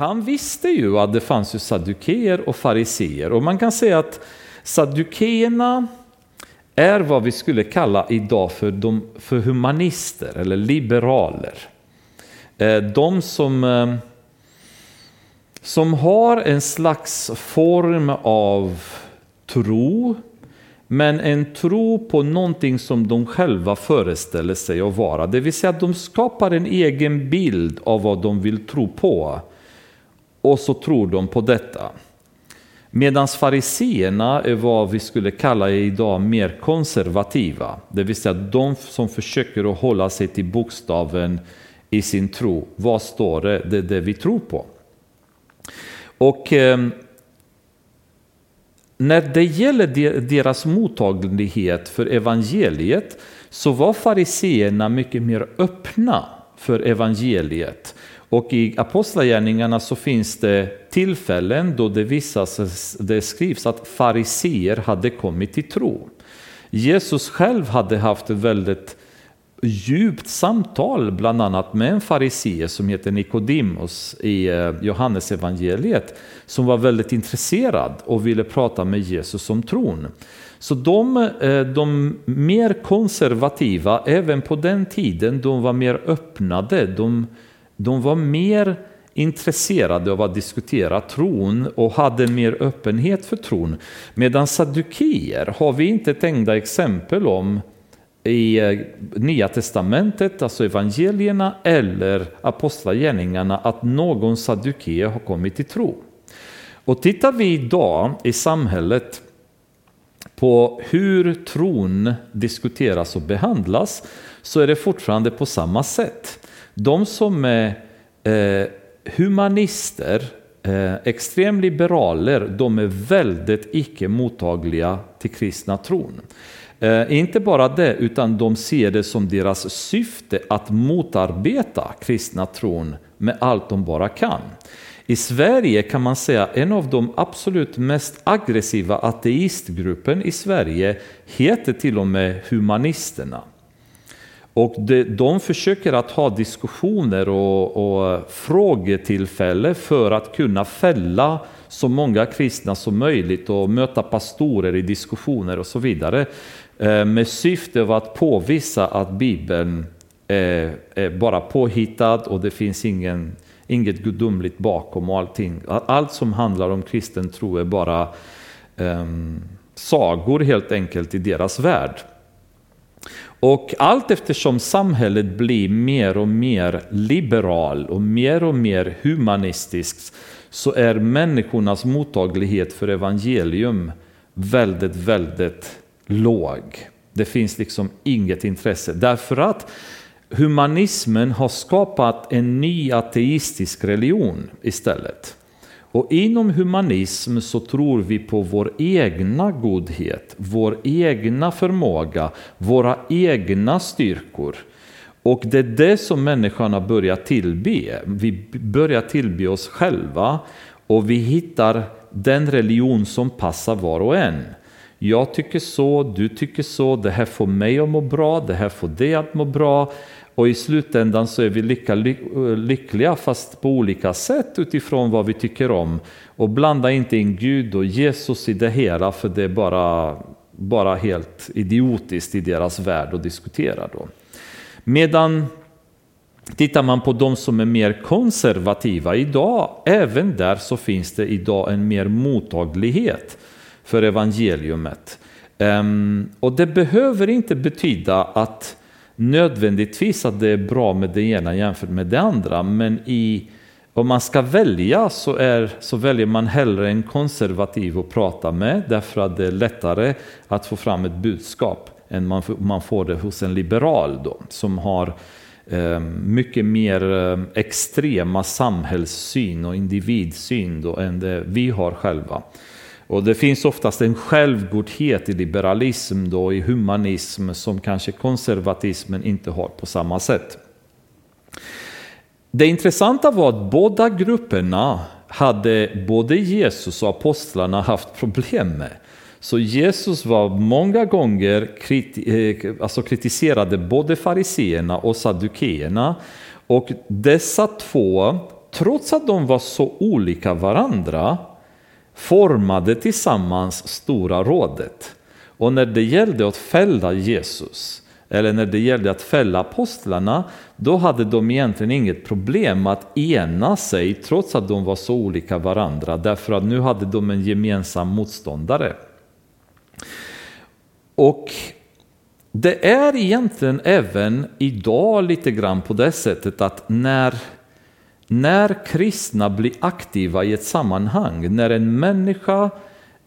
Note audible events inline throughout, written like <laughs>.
han visste ju att det fanns ju saddukeer och fariseer och man kan säga att saddukeerna är vad vi skulle kalla idag för, de, för humanister eller liberaler. Eh, de som, eh, som har en slags form av tro, men en tro på någonting som de själva föreställer sig att vara. Det vill säga att de skapar en egen bild av vad de vill tro på. Och så tror de på detta. Medan fariseerna är vad vi skulle kalla idag mer konservativa. Det vill säga de som försöker att hålla sig till bokstaven i sin tro. Vad står det? Det är det vi tror på. Och eh, när det gäller deras mottaglighet för evangeliet så var fariseerna mycket mer öppna för evangeliet. Och i Apostlagärningarna så finns det tillfällen då det, visas, det skrivs att fariseer hade kommit till tro. Jesus själv hade haft ett väldigt djupt samtal bland annat med en farisee som heter Nikodemus i eh, Johannes evangeliet som var väldigt intresserad och ville prata med Jesus om tron. Så de, eh, de mer konservativa, även på den tiden, de var mer öppnade. De, de var mer intresserade av att diskutera tron och hade mer öppenhet för tron. Medan saddukier har vi inte ett enda exempel om i eh, Nya Testamentet, alltså evangelierna eller apostlagärningarna, att någon sadduké har kommit till tro. Och tittar vi idag i samhället på hur tron diskuteras och behandlas så är det fortfarande på samma sätt. De som är eh, humanister, eh, extremliberaler, de är väldigt icke mottagliga till kristna tron. Eh, inte bara det, utan de ser det som deras syfte att motarbeta kristna tron med allt de bara kan. I Sverige kan man säga en av de absolut mest aggressiva ateistgruppen i Sverige heter till och med Humanisterna. Och de, de försöker att ha diskussioner och, och frågetillfälle för att kunna fälla så många kristna som möjligt och möta pastorer i diskussioner och så vidare. Eh, med syfte av att påvisa att Bibeln är, är bara påhittad och det finns ingen, inget gudomligt bakom och allting. Allt som handlar om kristen tro är bara um, sagor helt enkelt i deras värld. Och allt eftersom samhället blir mer och mer liberal och mer och mer humanistiskt så är människornas mottaglighet för evangelium väldigt, väldigt låg. Det finns liksom inget intresse därför att humanismen har skapat en ny ateistisk religion istället. Och inom humanism så tror vi på vår egna godhet, vår egna förmåga, våra egna styrkor. Och det är det som människan har börjat tillbe. Vi börjar tillbe oss själva och vi hittar den religion som passar var och en. Jag tycker så, du tycker så, det här får mig att må bra, det här får dig att må bra. Och i slutändan så är vi lika lyckliga fast på olika sätt utifrån vad vi tycker om. Och blanda inte in Gud och Jesus i det hela för det är bara, bara helt idiotiskt i deras värld att diskutera då. Medan Tittar man på de som är mer konservativa idag, även där så finns det idag en mer mottaglighet för evangeliumet. Ehm, och det behöver inte betyda att nödvändigtvis att det är bra med det ena jämfört med det andra, men i, om man ska välja så, är, så väljer man hellre en konservativ att prata med därför att det är lättare att få fram ett budskap än man, man får det hos en liberal då, som har eh, mycket mer eh, extrema samhällssyn och individsyn då, än det vi har själva. Och det finns oftast en självgodhet i liberalism och i humanism som kanske konservatismen inte har på samma sätt. Det intressanta var att båda grupperna hade både Jesus och apostlarna haft problem med. Så Jesus var många gånger kriti eh, alltså kritiserade både fariseerna och saddukeerna. Och dessa två trots att de var så olika varandra, formade tillsammans Stora rådet. Och när det gällde att fälla Jesus, eller när det gällde att fälla apostlarna, då hade de egentligen inget problem att ena sig trots att de var så olika varandra, därför att nu hade de en gemensam motståndare. Och det är egentligen även idag lite grann på det sättet att när, när kristna blir aktiva i ett sammanhang, när en människa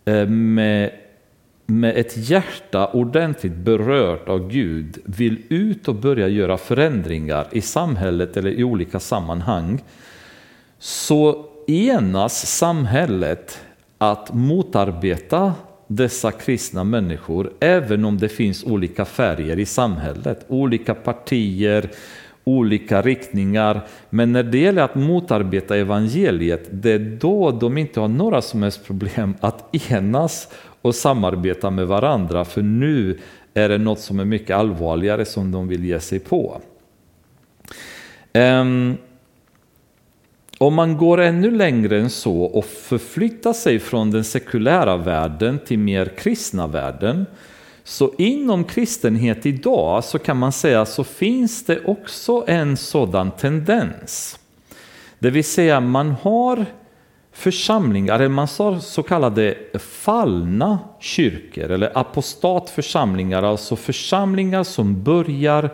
eh, med, med ett hjärta ordentligt berört av Gud vill ut och börja göra förändringar i samhället eller i olika sammanhang, så enas samhället att motarbeta dessa kristna människor, även om det finns olika färger i samhället, olika partier, olika riktningar. Men när det gäller att motarbeta evangeliet, det är då de inte har några som helst problem att enas och samarbeta med varandra, för nu är det något som är mycket allvarligare som de vill ge sig på. Um, om man går ännu längre än så och förflyttar sig från den sekulära världen till mer kristna världen, så inom kristenhet idag så kan man säga så finns det också en sådan tendens. Det vill säga man har församlingar, eller man har så kallade fallna kyrkor eller apostatförsamlingar, alltså församlingar som börjar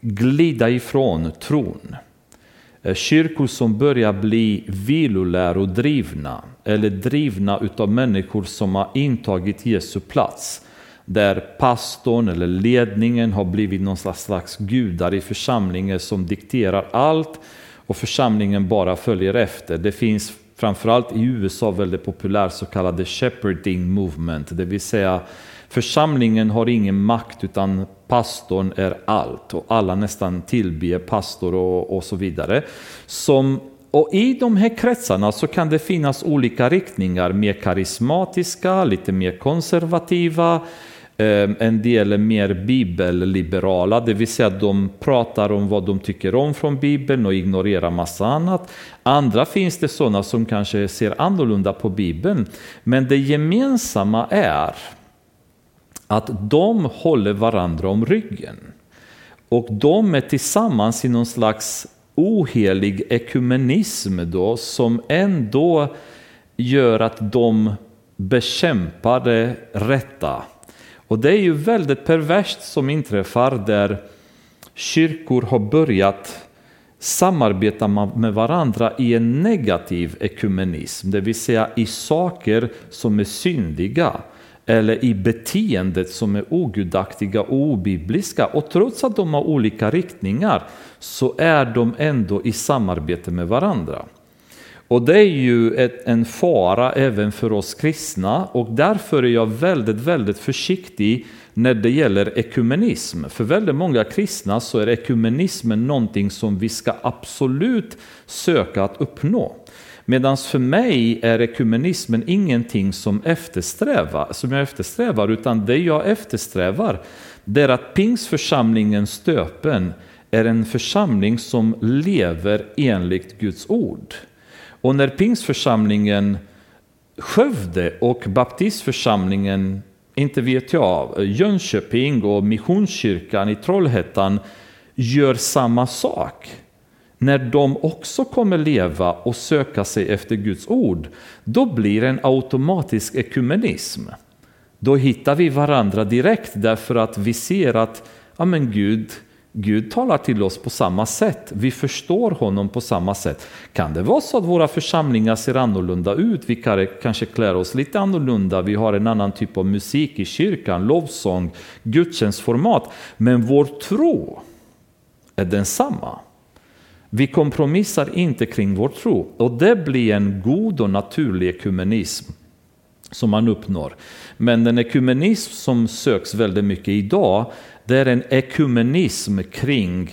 glida ifrån tron. Eh, kyrkor som börjar bli vilolärodrivna eller drivna utav människor som har intagit Jesu plats. Där pastorn eller ledningen har blivit någon slags gudar i församlingen som dikterar allt och församlingen bara följer efter. Det finns framförallt i USA väldigt populärt så kallade shepherding movement, det vill säga Församlingen har ingen makt utan pastorn är allt och alla nästan tillber pastor och, och så vidare. Som, och I de här kretsarna så kan det finnas olika riktningar, mer karismatiska, lite mer konservativa, Ehm, en del är mer bibelliberala, det vill säga att de pratar om vad de tycker om från Bibeln och ignorerar massa annat. Andra finns det sådana som kanske ser annorlunda på Bibeln. Men det gemensamma är att de håller varandra om ryggen. Och de är tillsammans i någon slags ohelig ekumenism då, som ändå gör att de bekämpar det rätta. Och det är ju väldigt perverst som inträffar där kyrkor har börjat samarbeta med varandra i en negativ ekumenism, det vill säga i saker som är syndiga eller i beteendet som är ogudaktiga och obibliska. Och trots att de har olika riktningar så är de ändå i samarbete med varandra. Och det är ju ett, en fara även för oss kristna och därför är jag väldigt, väldigt försiktig när det gäller ekumenism. För väldigt många kristna så är ekumenismen någonting som vi ska absolut söka att uppnå. Medan för mig är ekumenismen ingenting som, eftersträvar, som jag eftersträvar, utan det jag eftersträvar det är att Pingsförsamlingen Stöpen är en församling som lever enligt Guds ord. Och när Pingstförsamlingen Skövde och baptistförsamlingen, inte vet jag, Jönköping och Missionskyrkan i Trollhättan gör samma sak när de också kommer leva och söka sig efter Guds ord, då blir det en automatisk ekumenism. Då hittar vi varandra direkt därför att vi ser att ja, men Gud, Gud talar till oss på samma sätt. Vi förstår honom på samma sätt. Kan det vara så att våra församlingar ser annorlunda ut? Vi kanske klär oss lite annorlunda. Vi har en annan typ av musik i kyrkan, lovsång, gudstjänstformat. Men vår tro är densamma. Vi kompromissar inte kring vår tro och det blir en god och naturlig ekumenism som man uppnår. Men den ekumenism som söks väldigt mycket idag, det är en ekumenism kring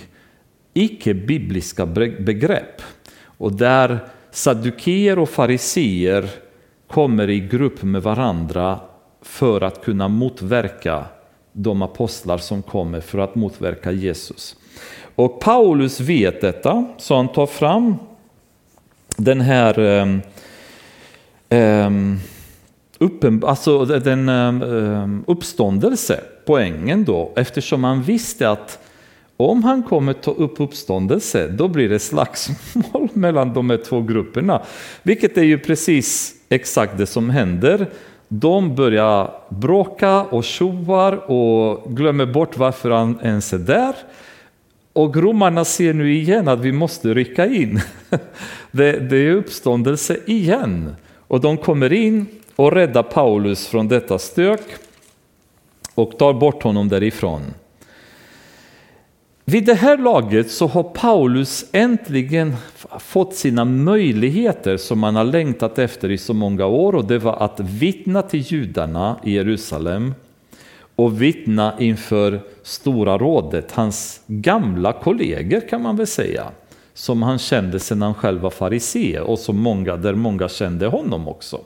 icke-bibliska begrepp. Och där saddukeer och fariseer kommer i grupp med varandra för att kunna motverka de apostlar som kommer för att motverka Jesus. Och Paulus vet detta, så han tar fram den här ehm, ehm, um, um, uppen, alltså den um, uppståndelse, poängen då, eftersom han visste att om han kommer ta upp uppståndelse, då blir det slagsmål <laughs> mellan de här två grupperna. Vilket är ju precis exakt det som händer. De börjar bråka och tjoar och glömmer bort varför han ens är där. Och romarna ser nu igen att vi måste rycka in. <laughs> Det, det är uppståndelse igen. Och de kommer in och räddar Paulus från detta stök och tar bort honom därifrån. Vid det här laget så har Paulus äntligen fått sina möjligheter som han har längtat efter i så många år och det var att vittna till judarna i Jerusalem och vittna inför Stora rådet, hans gamla kollegor kan man väl säga, som han kände sedan han själv var farisé och som många, där många kände honom också.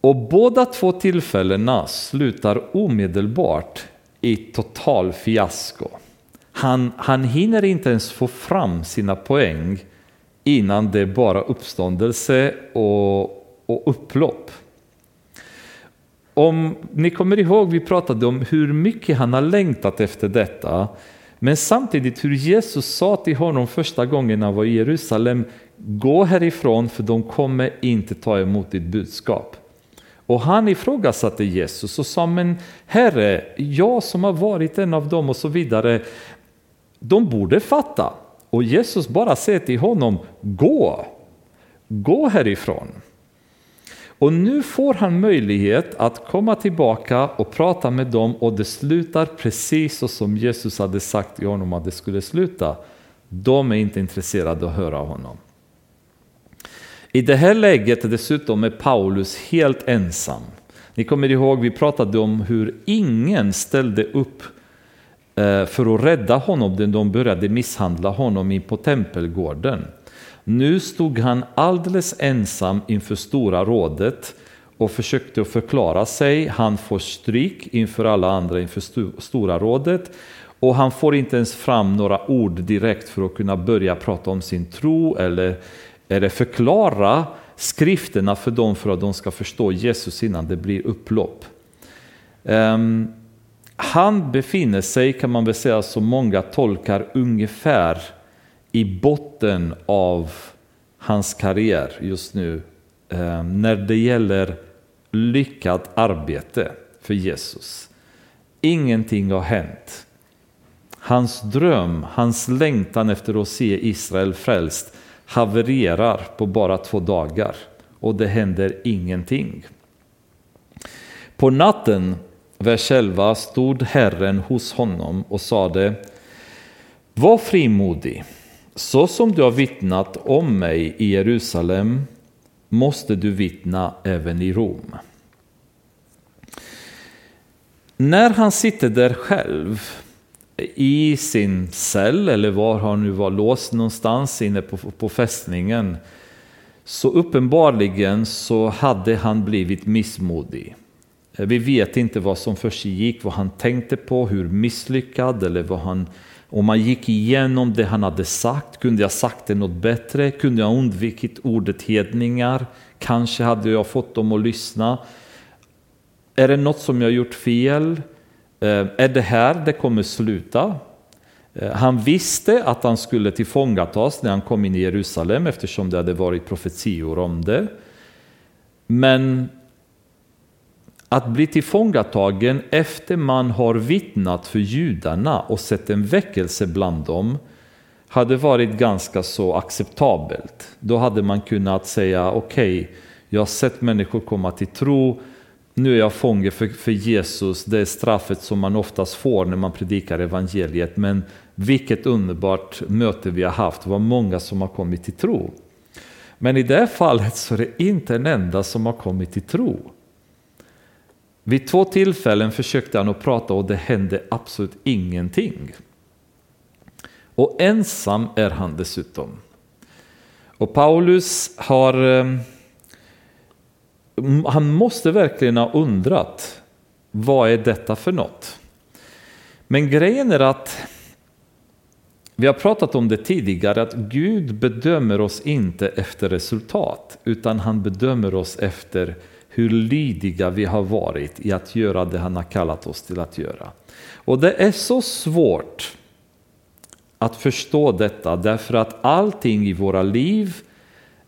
Och båda två tillfällena slutar omedelbart i total fiasko. Han, han hinner inte ens få fram sina poäng innan det är bara uppståndelse och, och upplopp. Om ni kommer ihåg, vi pratade om hur mycket han har längtat efter detta. Men samtidigt hur Jesus sa till honom första gången han var i Jerusalem, gå härifrån för de kommer inte ta emot ditt budskap. Och han ifrågasatte Jesus och sa, men Herre, jag som har varit en av dem och så vidare, de borde fatta. Och Jesus bara säger till honom, gå, gå härifrån. Och nu får han möjlighet att komma tillbaka och prata med dem och det slutar precis så som Jesus hade sagt till honom att det skulle sluta. De är inte intresserade av att höra honom. I det här läget dessutom är Paulus helt ensam. Ni kommer ihåg, vi pratade om hur ingen ställde upp eh, för att rädda honom när de började misshandla honom in på tempelgården. Nu stod han alldeles ensam inför Stora rådet och försökte förklara sig. Han får stryk inför alla andra inför Stora rådet och han får inte ens fram några ord direkt för att kunna börja prata om sin tro eller, eller förklara skrifterna för dem för att de ska förstå Jesus innan det blir upplopp. Um, han befinner sig, kan man väl säga, som många tolkar ungefär i botten av hans karriär just nu um, när det gäller lyckat arbete för Jesus. Ingenting har hänt. Hans dröm, hans längtan efter att se Israel frälst havererar på bara två dagar och det händer ingenting. På natten, vers 11, stod Herren hos honom och sade Var frimodig så som du har vittnat om mig i Jerusalem måste du vittna även i Rom. När han sitter där själv i sin cell eller var han nu var låst någonstans inne på, på fästningen så uppenbarligen så hade han blivit missmodig. Vi vet inte vad som försiggick, vad han tänkte på, hur misslyckad eller vad han om man gick igenom det han hade sagt, kunde jag sagt det något bättre? Kunde jag undvikit ordet hedningar? Kanske hade jag fått dem att lyssna. Är det något som jag gjort fel? Eh, är det här det kommer sluta? Eh, han visste att han skulle tillfångatas när han kom in i Jerusalem eftersom det hade varit profetior om det. Men att bli tillfångatagen efter man har vittnat för judarna och sett en väckelse bland dem hade varit ganska så acceptabelt. Då hade man kunnat säga okej, okay, jag har sett människor komma till tro, nu är jag fånge för, för Jesus, det är straffet som man oftast får när man predikar evangeliet, men vilket underbart möte vi har haft, det var många som har kommit till tro. Men i det här fallet så är det inte en enda som har kommit till tro. Vid två tillfällen försökte han att prata och det hände absolut ingenting. Och ensam är han dessutom. Och Paulus har... Eh, han måste verkligen ha undrat vad är detta för något? Men grejen är att vi har pratat om det tidigare, att Gud bedömer oss inte efter resultat, utan han bedömer oss efter hur lydiga vi har varit i att göra det han har kallat oss till att göra. Och det är så svårt att förstå detta därför att allting i våra liv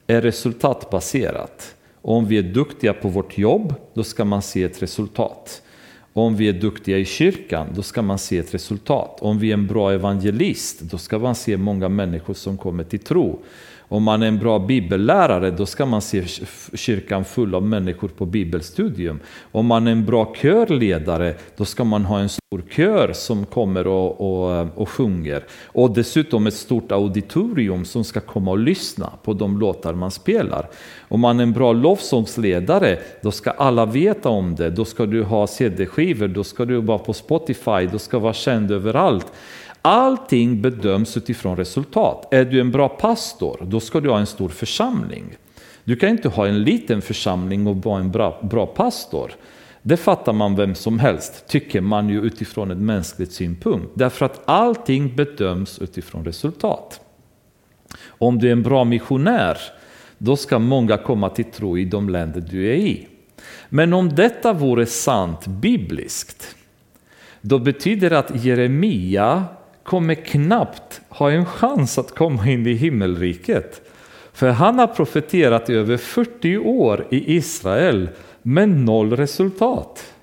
är resultatbaserat. Om vi är duktiga på vårt jobb, då ska man se ett resultat. Om vi är duktiga i kyrkan, då ska man se ett resultat. Om vi är en bra evangelist, då ska man se många människor som kommer till tro. Om man är en bra bibellärare då ska man se kyrkan full av människor på bibelstudium. Om man är en bra körledare då ska man ha en stor kör som kommer och, och, och sjunger. Och dessutom ett stort auditorium som ska komma och lyssna på de låtar man spelar. Om man är en bra lovsångsledare då ska alla veta om det. Då ska du ha CD-skivor, då ska du vara på Spotify, då ska vara känd överallt. Allting bedöms utifrån resultat. Är du en bra pastor, då ska du ha en stor församling. Du kan inte ha en liten församling och vara en bra, bra pastor. Det fattar man vem som helst, tycker man ju utifrån ett mänskligt synpunkt. Därför att allting bedöms utifrån resultat. Om du är en bra missionär, då ska många komma till tro i de länder du är i. Men om detta vore sant bibliskt, då betyder det att Jeremia kommer knappt ha en chans att komma in i himmelriket. För han har profeterat i över 40 år i Israel med noll resultat.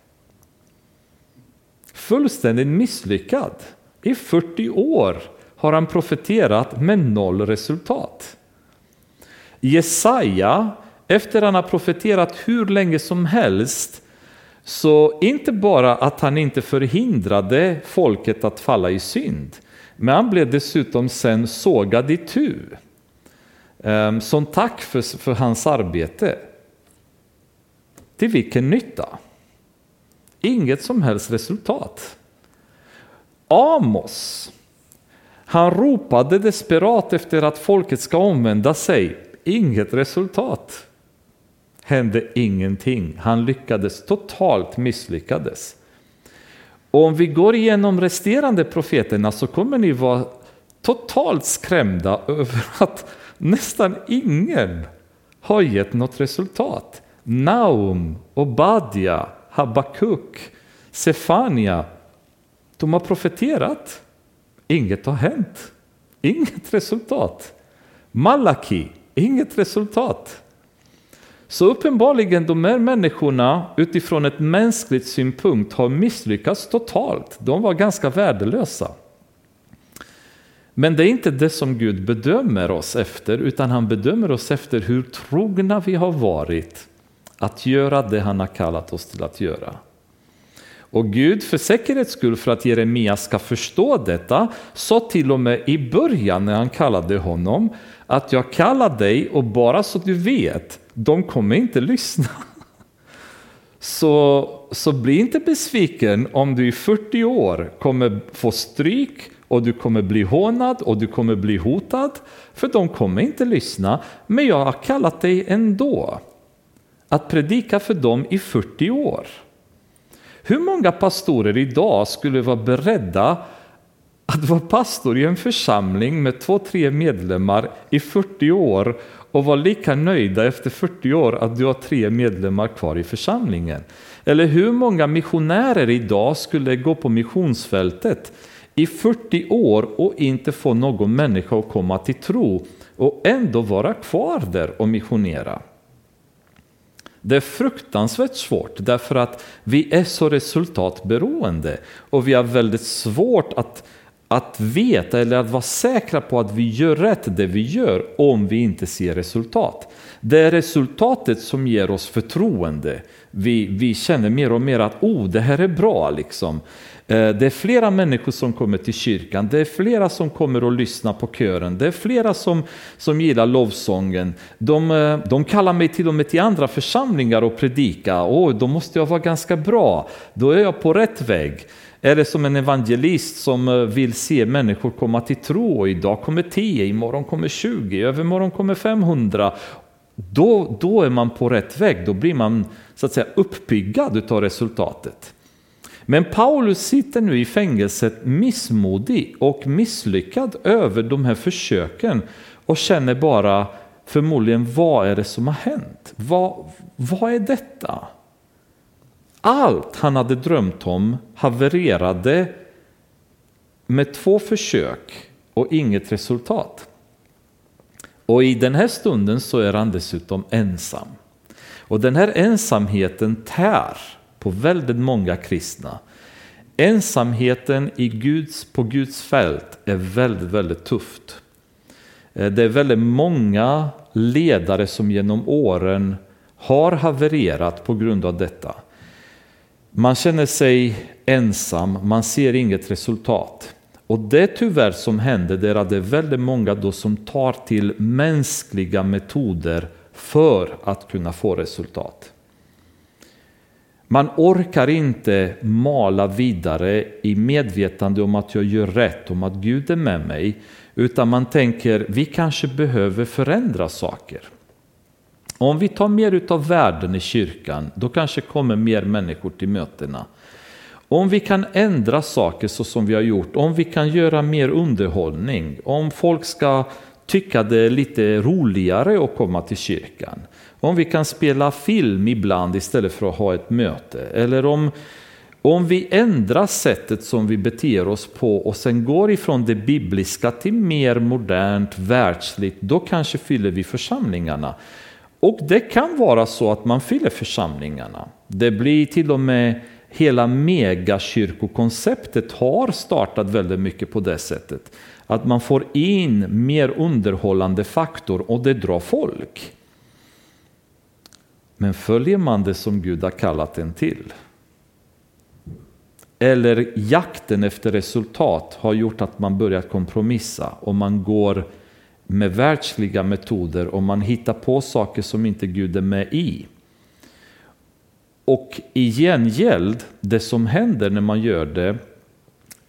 Fullständigt misslyckad. I 40 år har han profeterat med noll resultat. Jesaja, efter han har profeterat hur länge som helst, så inte bara att han inte förhindrade folket att falla i synd, men han blev dessutom sen sågad i tu. Ehm, som tack för, för hans arbete. Till vilken nytta? Inget som helst resultat. Amos, han ropade desperat efter att folket ska omvända sig. Inget resultat hände ingenting. Han lyckades totalt misslyckades. Och om vi går igenom resterande profeterna så kommer ni vara totalt skrämda <laughs> över att nästan ingen har gett något resultat. Naum, Obadja, Habakuk, Sefania. De har profeterat. Inget har hänt. Inget resultat. Malaki, inget resultat. Så uppenbarligen de här människorna utifrån ett mänskligt synpunkt har misslyckats totalt. De var ganska värdelösa. Men det är inte det som Gud bedömer oss efter, utan han bedömer oss efter hur trogna vi har varit att göra det han har kallat oss till att göra. Och Gud, för säkerhets skull, för att Jeremia ska förstå detta, sa till och med i början när han kallade honom att jag kallar dig och bara så du vet de kommer inte lyssna. <laughs> Så, så bli inte besviken om du i 40 år kommer få stryk och du kommer bli hånad och du kommer bli hotad. För de kommer inte lyssna. Men jag har kallat dig ändå att predika för dem i 40 år. Hur många pastorer idag skulle vara beredda att vara pastor i en församling med två, tre medlemmar i 40 år och vara lika nöjda efter 40 år att du har tre medlemmar kvar i församlingen. Eller hur många missionärer idag skulle gå på missionsfältet i 40 år och inte få någon människa att komma till tro och ändå vara kvar där och missionera. Det är fruktansvärt svårt därför att vi är så resultatberoende och vi har väldigt svårt att att veta eller att vara säkra på att vi gör rätt det vi gör om vi inte ser resultat. Det är resultatet som ger oss förtroende. Vi, vi känner mer och mer att oh, det här är bra. liksom. Eh, det är flera människor som kommer till kyrkan, det är flera som kommer och lyssnar på kören, det är flera som, som gillar lovsången. De, eh, de kallar mig till och med till andra församlingar och predika. Oh, då måste jag vara ganska bra, då är jag på rätt väg. Eller som en evangelist som eh, vill se människor komma till tro och idag kommer 10, imorgon kommer 20, övermorgon kommer 500. Då, då är man på rätt väg, då blir man så att säga uppiggad av resultatet. Men Paulus sitter nu i fängelset missmodig och misslyckad över de här försöken och känner bara förmodligen vad är det som har hänt? Vad, vad är detta? Allt han hade drömt om havererade med två försök och inget resultat. Och i den här stunden så är han dessutom ensam. Och den här ensamheten tär på väldigt många kristna. Ensamheten i Guds, på Guds fält är väldigt, väldigt tufft. Eh, det är väldigt många ledare som genom åren har havererat på grund av detta. Man känner sig ensam, man ser inget resultat. Och det tyvärr som händer det är att det är väldigt många då som tar till mänskliga metoder för att kunna få resultat. Man orkar inte mala vidare i medvetande om att jag gör rätt, om att Gud är med mig, utan man tänker vi kanske behöver förändra saker. Om vi tar mer av världen i kyrkan, då kanske kommer mer människor till mötena. Om vi kan ändra saker så som vi har gjort, om vi kan göra mer underhållning, om folk ska tycka det är lite roligare att komma till kyrkan. Om vi kan spela film ibland istället för att ha ett möte. Eller om, om vi ändrar sättet som vi beter oss på och sen går ifrån det bibliska till mer modernt, världsligt, då kanske fyller vi församlingarna. Och det kan vara så att man fyller församlingarna. Det blir till och med hela megakyrkokonceptet har startat väldigt mycket på det sättet. Att man får in mer underhållande faktor och det drar folk. Men följer man det som Gud har kallat en till? Eller jakten efter resultat har gjort att man börjat kompromissa och man går med världsliga metoder och man hittar på saker som inte Gud är med i. Och i gengäld, det som händer när man gör det,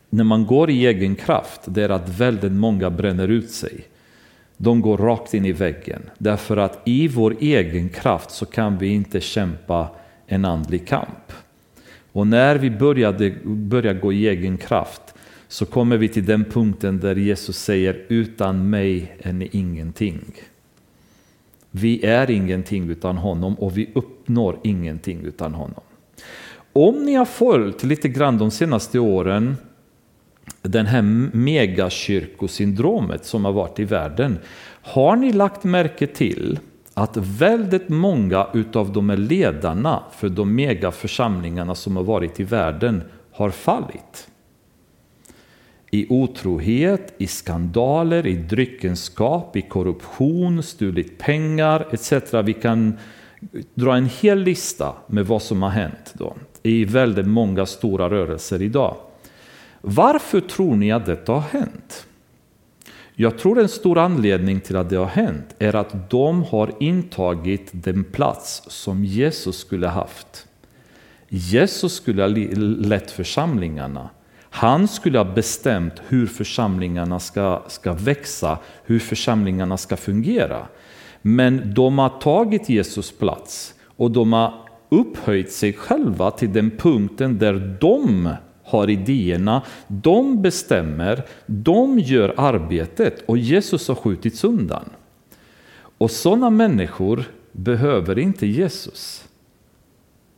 när man går i egen kraft, det är att väldigt många bränner ut sig. De går rakt in i väggen. Därför att i vår egen kraft så kan vi inte kämpa en andlig kamp. Och när vi började, börjar gå i egen kraft så kommer vi till den punkten där Jesus säger utan mig är ni ingenting. Vi är ingenting utan honom och vi uppnår ingenting utan honom. Om ni har följt lite grann de senaste åren den här megakyrkosyndromet som har varit i världen. Har ni lagt märke till att väldigt många utav de här ledarna för de megaförsamlingarna som har varit i världen har fallit? i otrohet, i skandaler, i dryckenskap, i korruption, stulit pengar etc. Vi kan dra en hel lista med vad som har hänt då, i väldigt många stora rörelser idag. Varför tror ni att detta har hänt? Jag tror en stor anledning till att det har hänt är att de har intagit den plats som Jesus skulle haft. Jesus skulle ha lett församlingarna. Han skulle ha bestämt hur församlingarna ska, ska växa, hur församlingarna ska fungera. Men de har tagit Jesus plats och de har upphöjt sig själva till den punkten där de har idéerna, de bestämmer, de gör arbetet och Jesus har skjutits undan. Och sådana människor behöver inte Jesus.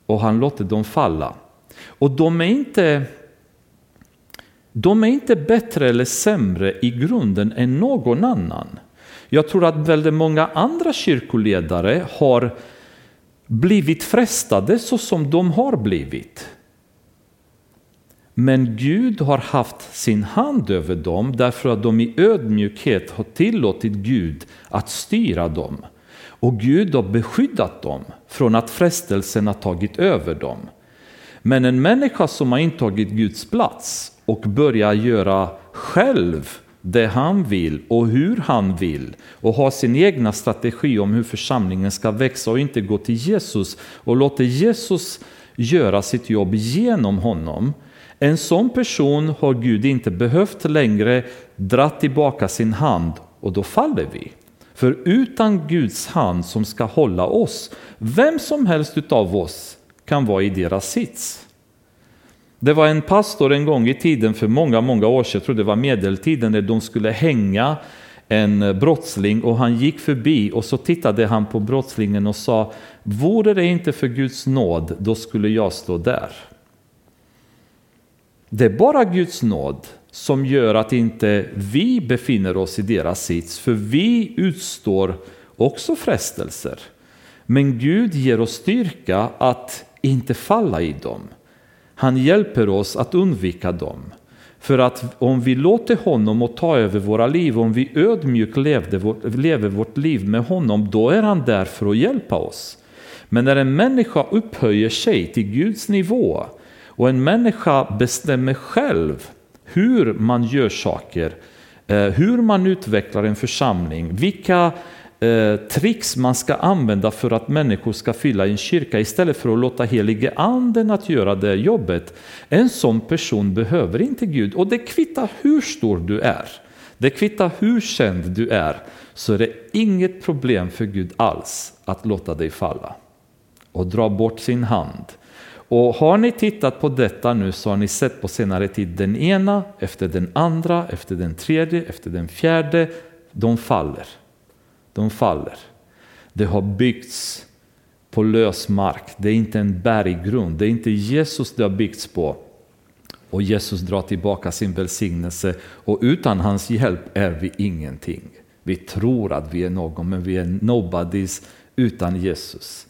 Och han låter dem falla. Och de är inte de är inte bättre eller sämre i grunden än någon annan. Jag tror att väldigt många andra kyrkoledare har blivit frestade så som de har blivit. Men Gud har haft sin hand över dem därför att de i ödmjukhet har tillåtit Gud att styra dem. Och Gud har beskyddat dem från att frestelsen har tagit över dem. Men en människa som har intagit Guds plats och börjar göra själv det han vill och hur han vill och har sin egna strategi om hur församlingen ska växa och inte gå till Jesus och låter Jesus göra sitt jobb genom honom. En sån person har Gud inte behövt längre dra tillbaka sin hand och då faller vi. För utan Guds hand som ska hålla oss, vem som helst utav oss kan vara i deras sits. Det var en pastor en gång i tiden för många, många år sedan, jag tror det var medeltiden, när de skulle hänga en brottsling och han gick förbi och så tittade han på brottslingen och sa Vore det inte för Guds nåd, då skulle jag stå där. Det är bara Guds nåd som gör att inte vi befinner oss i deras sits, för vi utstår också frestelser. Men Gud ger oss styrka att inte falla i dem. Han hjälper oss att undvika dem. För att om vi låter honom att ta över våra liv, om vi ödmjukt lever vårt liv med honom, då är han där för att hjälpa oss. Men när en människa upphöjer sig till Guds nivå och en människa bestämmer själv hur man gör saker, eh, hur man utvecklar en församling, vilka eh, tricks man ska använda för att människor ska fylla en kyrka istället för att låta helige anden att göra det jobbet. En sån person behöver inte Gud och det kvittar hur stor du är. Det kvittar hur känd du är så är det inget problem för Gud alls att låta dig falla och dra bort sin hand. Och har ni tittat på detta nu så har ni sett på senare tid den ena efter den andra, efter den tredje, efter den fjärde. De faller. De faller. Det har byggts på lös mark. Det är inte en berggrund. Det är inte Jesus det har byggts på. Och Jesus drar tillbaka sin välsignelse och utan hans hjälp är vi ingenting. Vi tror att vi är någon men vi är nobodies utan Jesus.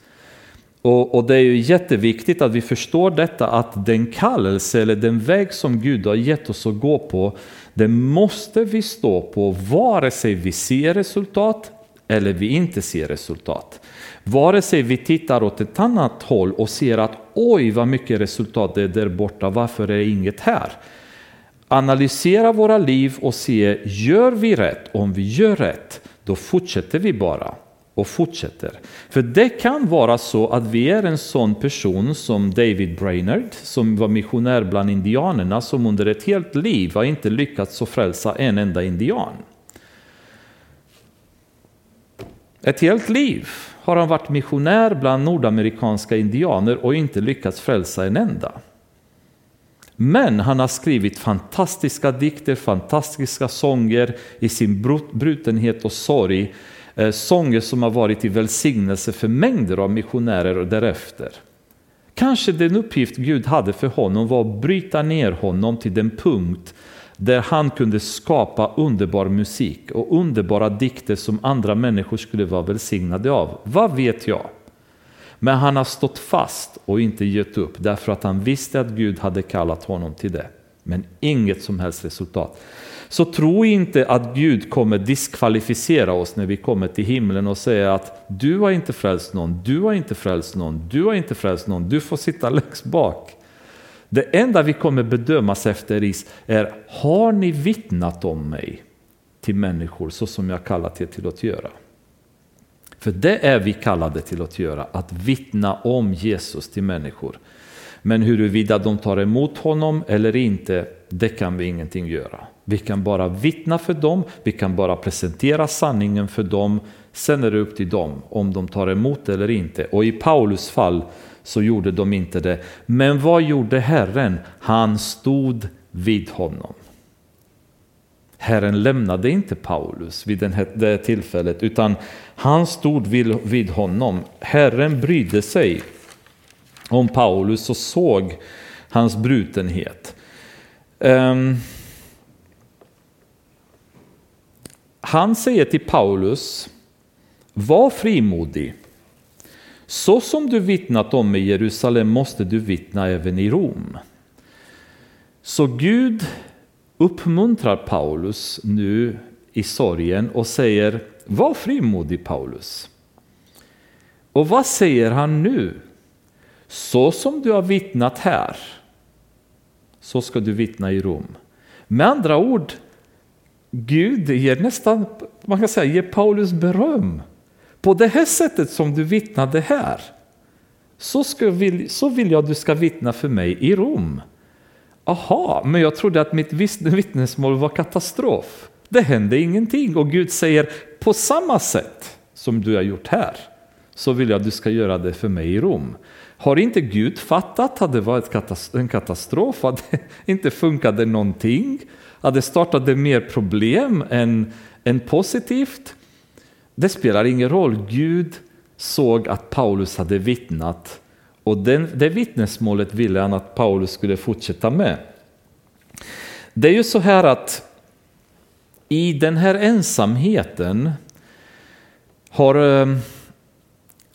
Och, och, det är ju jätteviktigt att vi förstår detta att den kallelse eller den väg som Gud har gett oss att gå på, det måste vi stå på vare sig vi ser resultat eller vi inte ser resultat. Vare sig vi tittar åt ett annat håll och ser att oj vad mycket resultat det är där borta, varför är det inget här? Analysera våra liv och se, gör vi rätt? Om vi gör rätt, då fortsätter vi bara och fortsätter. För det kan vara så att vi är en sån person som David Brainerd, som var missionär bland indianerna, som under ett helt liv har inte lyckats att frälsa en enda indian. Ett helt liv har han varit missionär bland nordamerikanska indianer och inte lyckats frälsa en enda. Men han har skrivit fantastiska dikter, fantastiska sånger i sin brutenhet och sorg Eh, sånger som har varit till välsignelse för mängder av missionärer därefter. Kanske den uppgift Gud hade för honom var att bryta ner honom till den punkt där han kunde skapa underbar musik och underbara dikter som andra människor skulle vara välsignade av. Vad vet jag? Men han har stått fast och inte gett upp därför att han visste att Gud hade kallat honom till det. Men inget som helst resultat. Så tro inte att Gud kommer diskvalificera oss när vi kommer till himlen och säga att du har inte frälst någon, du har inte frälst någon, du har inte frälst någon, du får sitta längst bak. Det enda vi kommer bedömas efter är, har ni vittnat om mig till människor så som jag kallat er till att göra? För det är vi kallade till att göra, att vittna om Jesus till människor. Men huruvida de tar emot honom eller inte, det kan vi ingenting göra. Vi kan bara vittna för dem, vi kan bara presentera sanningen för dem. Sen är det upp till dem om de tar emot eller inte. Och i Paulus fall så gjorde de inte det. Men vad gjorde Herren? Han stod vid honom. Herren lämnade inte Paulus vid det tillfället utan han stod vid honom. Herren brydde sig om Paulus och såg hans brutenhet. Um, han säger till Paulus, var frimodig. Så som du vittnat om i Jerusalem måste du vittna även i Rom. Så Gud uppmuntrar Paulus nu i sorgen och säger, var frimodig Paulus. Och vad säger han nu? Så som du har vittnat här, så ska du vittna i Rom. Med andra ord, Gud ger nästan, man kan säga, ger Paulus beröm. På det här sättet som du vittnade här, så, ska vill, så vill jag att du ska vittna för mig i Rom. Aha, men jag trodde att mitt vittnesmål var katastrof. Det hände ingenting och Gud säger på samma sätt som du har gjort här, så vill jag att du ska göra det för mig i Rom. Har inte Gud fattat? Att det var en katastrof, att det <laughs> inte funkade någonting, att det startade mer problem än, än positivt? Det spelar ingen roll, Gud såg att Paulus hade vittnat. Och den, det vittnesmålet ville han att Paulus skulle fortsätta med. Det är ju så här att i den här ensamheten har, eh,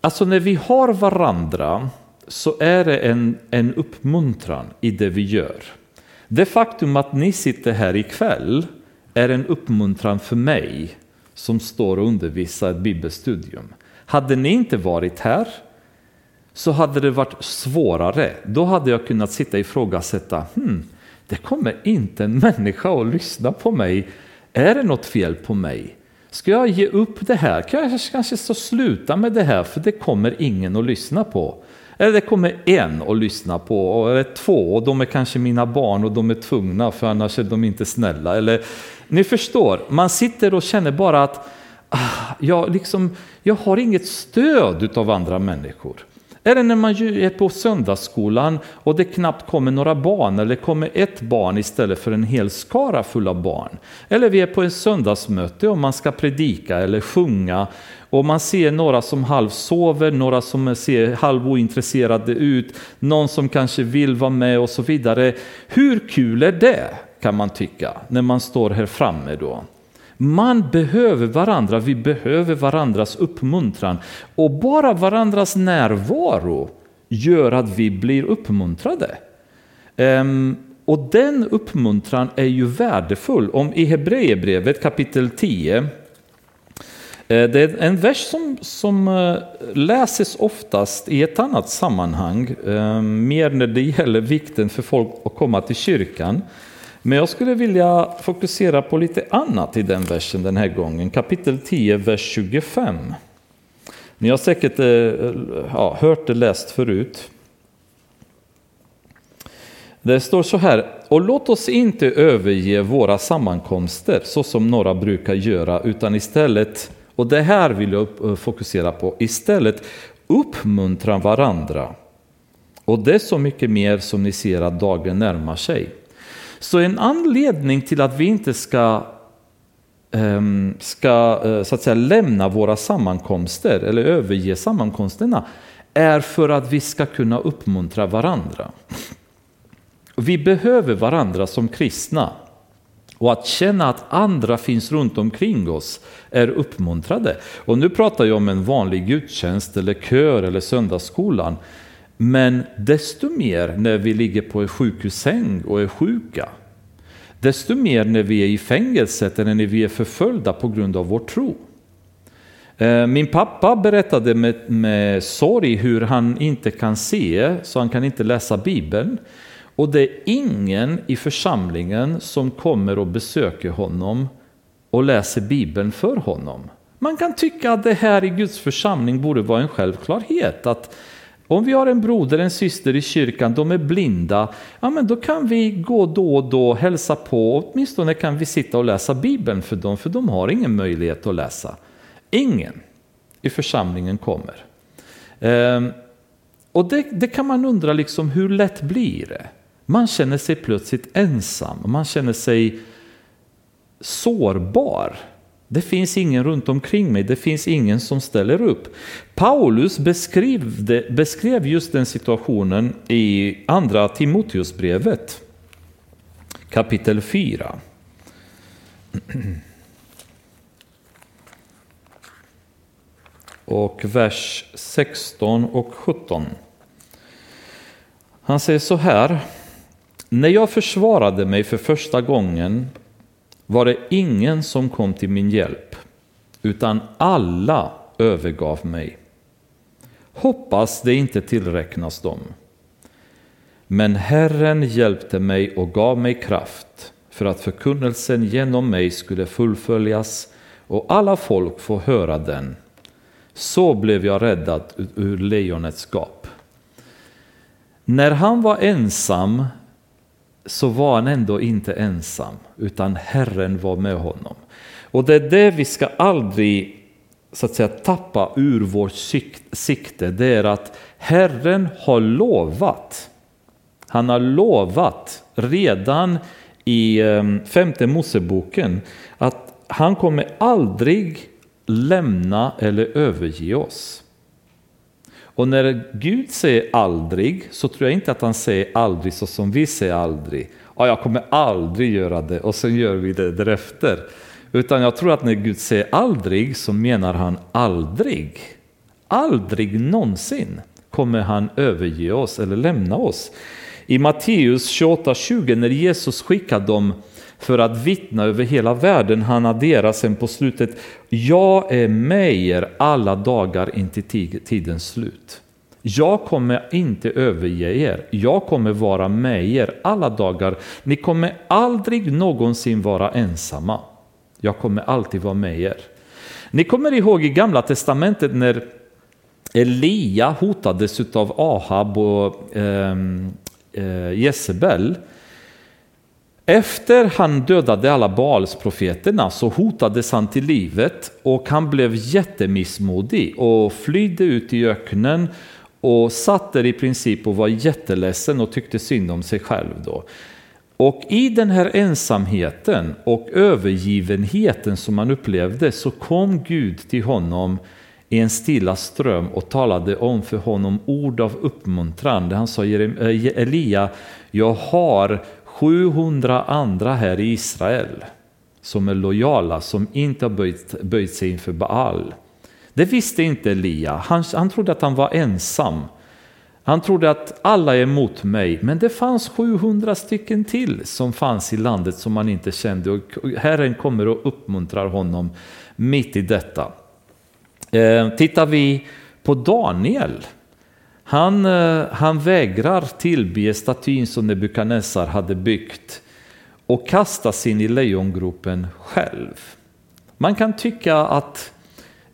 alltså när vi har varandra så är det en, en uppmuntran i det vi gör. Det faktum att ni sitter här ikväll är en uppmuntran för mig som står och undervisar ett bibelstudium. Hade ni inte varit här så hade det varit svårare. Då hade jag kunnat sitta och ifrågasätta, hmm, det kommer inte en människa att lyssna på mig. Är det något fel på mig? Ska jag ge upp det här? Kan jag kanske så sluta med det här för det kommer ingen att lyssna på? Eller det kommer en och lyssna på, eller två, och de är kanske mina barn och de är tvungna för annars är de inte snälla. Eller, ni förstår, man sitter och känner bara att ah, jag, liksom, jag har inget stöd av andra människor. Eller när man är på söndagsskolan och det knappt kommer några barn eller kommer ett barn istället för en hel skara fulla barn. Eller vi är på ett söndagsmöte och man ska predika eller sjunga och man ser några som halvsover, några som ser halvointresserade ut, någon som kanske vill vara med och så vidare. Hur kul är det kan man tycka när man står här framme då? Man behöver varandra, vi behöver varandras uppmuntran. Och bara varandras närvaro gör att vi blir uppmuntrade. Um, och den uppmuntran är ju värdefull. Om i Hebreerbrevet kapitel 10, Eh, det är en vers som, som eh, läses oftast i ett annat sammanhang, eh, mer när det gäller vikten för folk att komma till kyrkan. Men jag skulle vilja fokusera på lite annat i den versen den här gången. Kapitel 10, vers 25. Ni har säkert ja, hört det läst förut. Det står så här, och låt oss inte överge våra sammankomster så som några brukar göra, utan istället, och det här vill jag eh, fokusera på, istället uppmuntra varandra. Och det är så mycket mer som ni ser att dagen närmar sig. Så en anledning till att vi inte ska, ehm, ska eh, så att säga, lämna våra sammankomster eller överge sammankomsterna är för att vi ska kunna uppmuntra varandra. Vi behöver varandra som kristna. Och att känna att andra finns runt omkring oss är uppmuntrade. Och nu pratar jag om en vanlig gudstjänst eller kör eller söndagsskolan. Men desto mer när vi ligger på en sjukhussäng och är sjuka. Desto mer när vi är i fängelset eller när vi är förföljda på grund av vår tro. Eh, min pappa berättade med, med sorg hur han inte kan se, så han kan inte läsa Bibeln. Och det är ingen i församlingen som kommer och besöker honom och läser Bibeln för honom. Man kan tycka att det här i Guds församling borde vara en självklarhet. att om vi har en broder, en syster i kyrkan, de är blinda, ja men då kan vi gå då och då och hälsa på, åtminstone kan vi sitta och läsa Bibeln för dem, för de har ingen möjlighet att läsa. Ingen i församlingen kommer. Ehm, och det, det, kan man undra, liksom, hur lätt blir det? Man känner sig plötsligt ensam, man känner sig sårbar. Det finns ingen runt omkring mig, det finns ingen som ställer upp. Paulus beskrev, beskrev just den situationen i andra Timoteusbrevet kapitel 4. Och vers 16 och 17. Han säger så här. När jag försvarade mig för första gången var det ingen som kom till min hjälp, utan alla övergav mig. Hoppas det inte tillräknas dem. Men Herren hjälpte mig och gav mig kraft för att förkunnelsen genom mig skulle fullföljas och alla folk få höra den. Så blev jag räddad ur lejonets gap. När han var ensam så var han ändå inte ensam, utan Herren var med honom. Och det är det vi ska aldrig så att säga tappa ur vårt sikte, det är att Herren har lovat. Han har lovat redan i ehm, femte Moseboken att han kommer aldrig lämna eller överge oss. Och när Gud säger aldrig så tror jag inte att han säger aldrig så som vi säger aldrig. Ja, jag kommer aldrig göra det och sen gör vi det därefter. Utan jag tror att när Gud säger aldrig så menar han aldrig. Aldrig någonsin kommer han överge oss eller lämna oss. I Matteus 28.20 när Jesus skickar dem för att vittna över hela världen, han adderar sen på slutet, jag är med er alla dagar intill tidens slut. Jag kommer inte överge er, jag kommer vara med er alla dagar. Ni kommer aldrig någonsin vara ensamma. Jag kommer alltid vara med er. Ni kommer ihåg i gamla testamentet när Elia hotades av Ahab och eh, eh, Jezebel. Efter han dödade alla Baalsprofeterna så hotades han till livet och han blev jättemissmodig och flydde ut i öknen och satt där i princip och var jätteledsen och tyckte synd om sig själv. Då. Och i den här ensamheten och övergivenheten som han upplevde så kom Gud till honom i en stilla ström och talade om för honom ord av uppmuntran. Han sa eh, Elia, jag har 700 andra här i Israel som är lojala, som inte har böjt, böjt sig inför Baal. Det visste inte Elia, han, han trodde att han var ensam. Han trodde att alla är emot mig, men det fanns 700 stycken till som fanns i landet som han inte kände och Herren kommer och uppmuntrar honom mitt i detta. Eh, tittar vi på Daniel, han, eh, han vägrar tillbe statyn som Nebukadnessar hade byggt och kastas in i lejongropen själv. Man kan tycka att,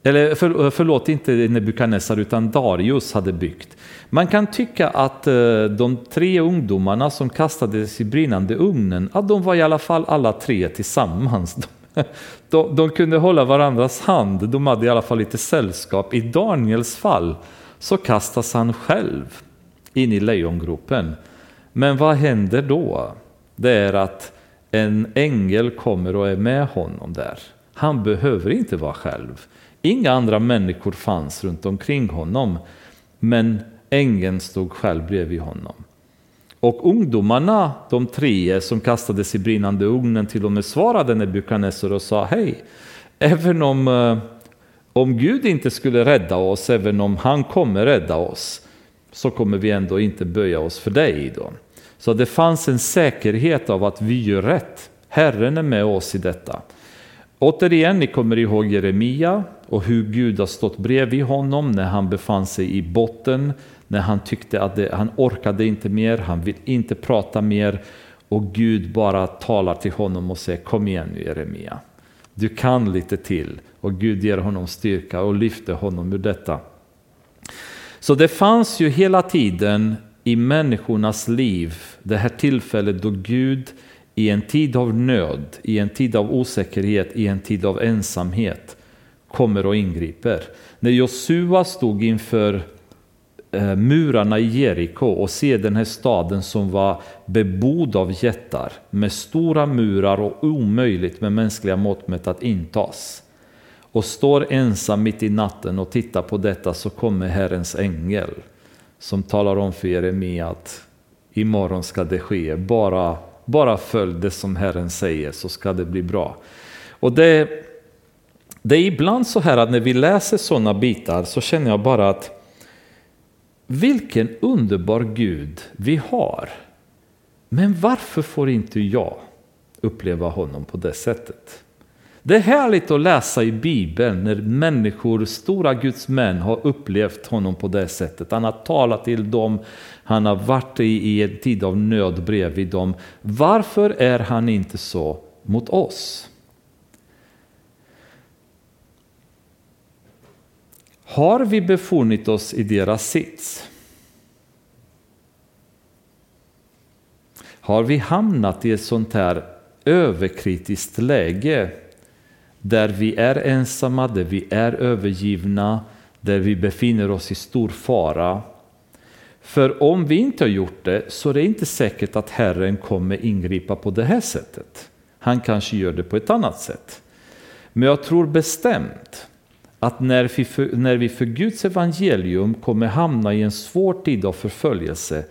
eller för, eh, förlåt, inte Nebukadnessar utan Darius hade byggt. Man kan tycka att eh, de tre ungdomarna som kastades i brinnande ugnen, att de var i alla fall alla tre tillsammans. <laughs> De, de kunde hålla varandras hand, de hade i alla fall lite sällskap. I Daniels fall så kastas han själv in i lejongropen. Men vad händer då? Det är att en ängel kommer och är med honom där. Han behöver inte vara själv. Inga andra människor fanns runt omkring honom. Men ängeln stod själv bredvid honom. Och ungdomarna, de tre som kastades i brinnande ugnen, till och med svarade Nebukadnessar och sa hej, även om, eh, om Gud inte skulle rädda oss, även om han kommer rädda oss, så kommer vi ändå inte böja oss för dig. Då. Så det fanns en säkerhet av att vi gör rätt. Herren är med oss i detta. Återigen, ni kommer ihåg Jeremia och hur Gud har stått bredvid honom när han befann sig i botten när han tyckte att det, han orkade inte mer, han vill inte prata mer och Gud bara talar till honom och säger kom igen nu Jeremia. Du kan lite till och Gud ger honom styrka och lyfter honom ur detta. Så det fanns ju hela tiden i människornas liv det här tillfället då Gud i en tid av nöd, i en tid av osäkerhet, i en tid av ensamhet kommer och ingriper. När Josua stod inför Eh, murarna i Jeriko och se den här staden som var bebodd av jättar med stora murar och omöjligt med mänskliga mått mätt att intas. Och står ensam mitt i natten och tittar på detta så kommer Herrens ängel som talar om för Jeremia att imorgon ska det ske, bara, bara följ det som Herren säger så ska det bli bra. Och det, det är ibland så här att när vi läser sådana bitar så känner jag bara att vilken underbar Gud vi har. Men varför får inte jag uppleva honom på det sättet? Det är härligt att läsa i Bibeln när människor, stora Guds män, har upplevt honom på det sättet. Han har talat till dem, han har varit i en tid av nöd bredvid dem. Varför är han inte så mot oss? Har vi befunnit oss i deras sits? Har vi hamnat i ett sånt här överkritiskt läge där vi är ensamma, där vi är övergivna, där vi befinner oss i stor fara. För om vi inte har gjort det så är det inte säkert att Herren kommer ingripa på det här sättet. Han kanske gör det på ett annat sätt. Men jag tror bestämt att när vi, för, när vi för Guds evangelium kommer hamna i en svår tid av förföljelse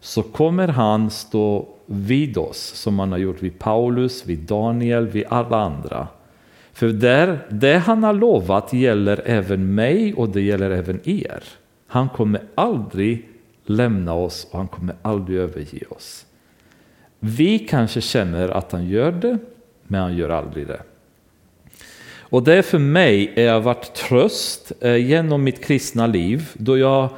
så kommer han stå vid oss som han har gjort vid Paulus, vid Daniel, vid alla andra. För där, det han har lovat gäller även mig och det gäller även er. Han kommer aldrig lämna oss och han kommer aldrig överge oss. Vi kanske känner att han gör det, men han gör aldrig det. Och det för mig har varit tröst eh, genom mitt kristna liv då jag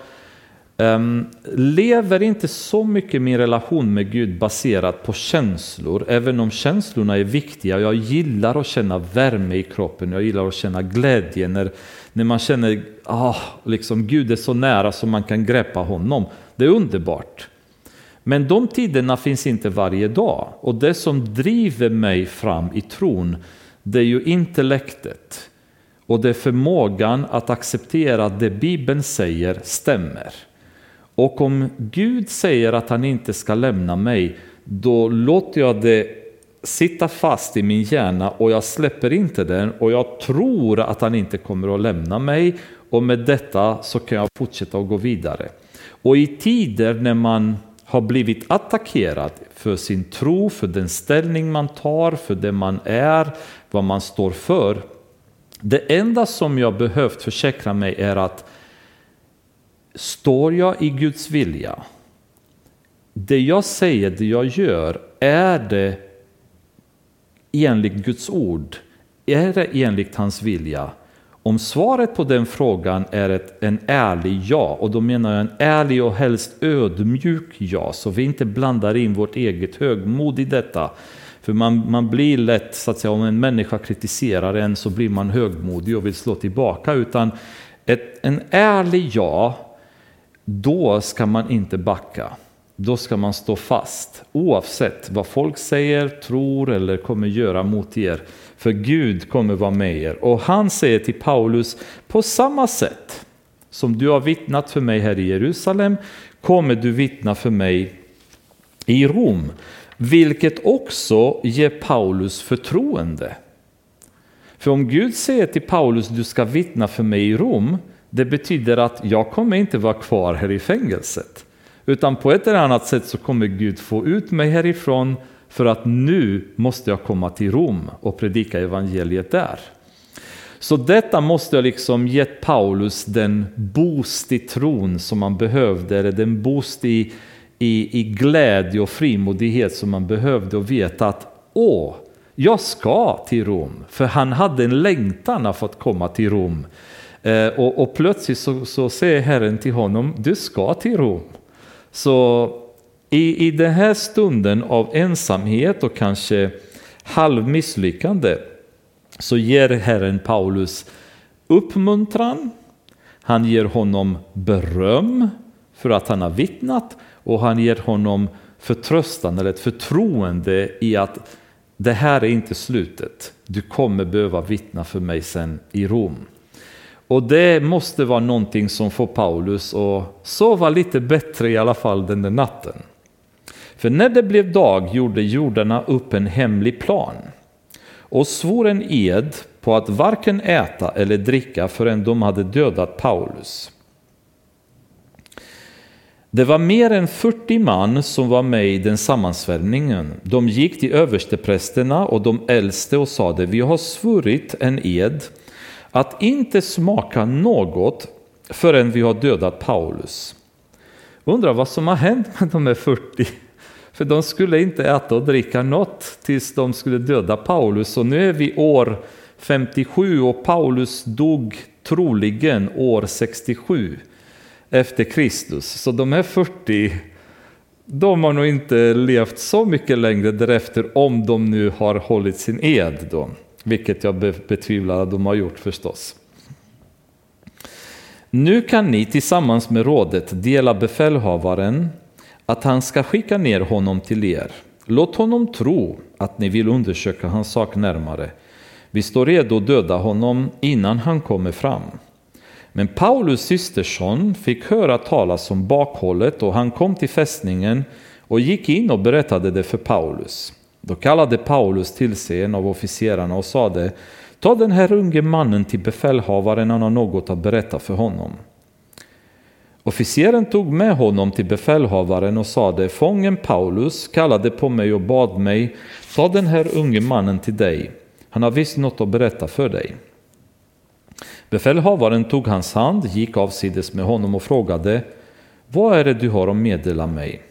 um, lever inte så mycket min relation med Gud baserat på känslor, även om känslorna är viktiga. Jag gillar att känna värme i kroppen, jag gillar att känna glädje när, när man känner ah, liksom Gud är så nära som man kan greppa honom. Det är underbart. Men de tiderna finns inte varje dag och det som driver mig fram i tron det är ju intellektet och det är förmågan att acceptera att det Bibeln säger stämmer. Och om Gud säger att han inte ska lämna mig, då låter jag det sitta fast i min hjärna och jag släpper inte den och jag tror att han inte kommer att lämna mig och med detta så kan jag fortsätta att gå vidare. Och i tider när man har blivit attackerad för sin tro, för den ställning man tar, för det man är, vad man står för. Det enda som jag behövt försäkra mig är att står jag i Guds vilja? Det jag säger, det jag gör, är det enligt Guds ord? Är det enligt hans vilja? Om svaret på den frågan är ett en ärlig ja, och då menar jag en ärlig och helst ödmjuk ja, så vi inte blandar in vårt eget högmod i detta. För man, man blir lätt, så att säga, om en människa kritiserar en så blir man högmodig och vill slå tillbaka. Utan ett, en ärlig ja, då ska man inte backa. Då ska man stå fast oavsett vad folk säger, tror eller kommer göra mot er. För Gud kommer vara med er. Och han säger till Paulus, på samma sätt som du har vittnat för mig här i Jerusalem kommer du vittna för mig i Rom. Vilket också ger Paulus förtroende. För om Gud säger till Paulus, du ska vittna för mig i Rom, det betyder att jag kommer inte vara kvar här i fängelset. Utan på ett eller annat sätt så kommer Gud få ut mig härifrån för att nu måste jag komma till Rom och predika evangeliet där. Så detta måste ha liksom gett Paulus den boost i tron som han behövde, eller den boost i, i, i glädje och frimodighet som man behövde och veta att åh, jag ska till Rom. För han hade en längtan att få komma till Rom. Eh, och, och, plötsligt så, så säger Herren till honom, du ska till Rom. Så i, i den här stunden av ensamhet och kanske halvmisslyckande så ger Herren Paulus uppmuntran, han ger honom beröm för att han har vittnat och han ger honom förtröstan eller ett förtroende i att det här är inte slutet. Du kommer behöva vittna för mig sen i Rom. Och det måste vara någonting som får Paulus att sova lite bättre i alla fall den där natten. För när det blev dag gjorde jordarna upp en hemlig plan och svor en ed på att varken äta eller dricka förrän de hade dödat Paulus. Det var mer än 40 man som var med i den sammansvärjningen. De gick till översteprästerna och de äldste och sade, vi har svurit en ed att inte smaka något förrän vi har dödat Paulus. Undrar vad som har hänt med de här 40 för de skulle inte äta och dricka något tills de skulle döda Paulus. Och nu är vi år 57 och Paulus dog troligen år 67 efter Kristus. Så de här 40, de har nog inte levt så mycket längre därefter om de nu har hållit sin ed. Då, vilket jag betvivlar att de har gjort förstås. Nu kan ni tillsammans med rådet dela befälhavaren att han ska skicka ner honom till er. Låt honom tro att ni vill undersöka hans sak närmare. Vi står redo att döda honom innan han kommer fram. Men Paulus systerson fick höra talas om bakhållet och han kom till fästningen och gick in och berättade det för Paulus. Då kallade Paulus till sig en av officerarna och sade Ta den här unge mannen till befälhavaren, han har något att berätta för honom. Officeren tog med honom till befälhavaren och sade Fången Paulus kallade på mig och bad mig Ta den här unge mannen till dig. Han har visst något att berätta för dig. Befälhavaren tog hans hand, gick avsides med honom och frågade Vad är det du har att meddela mig?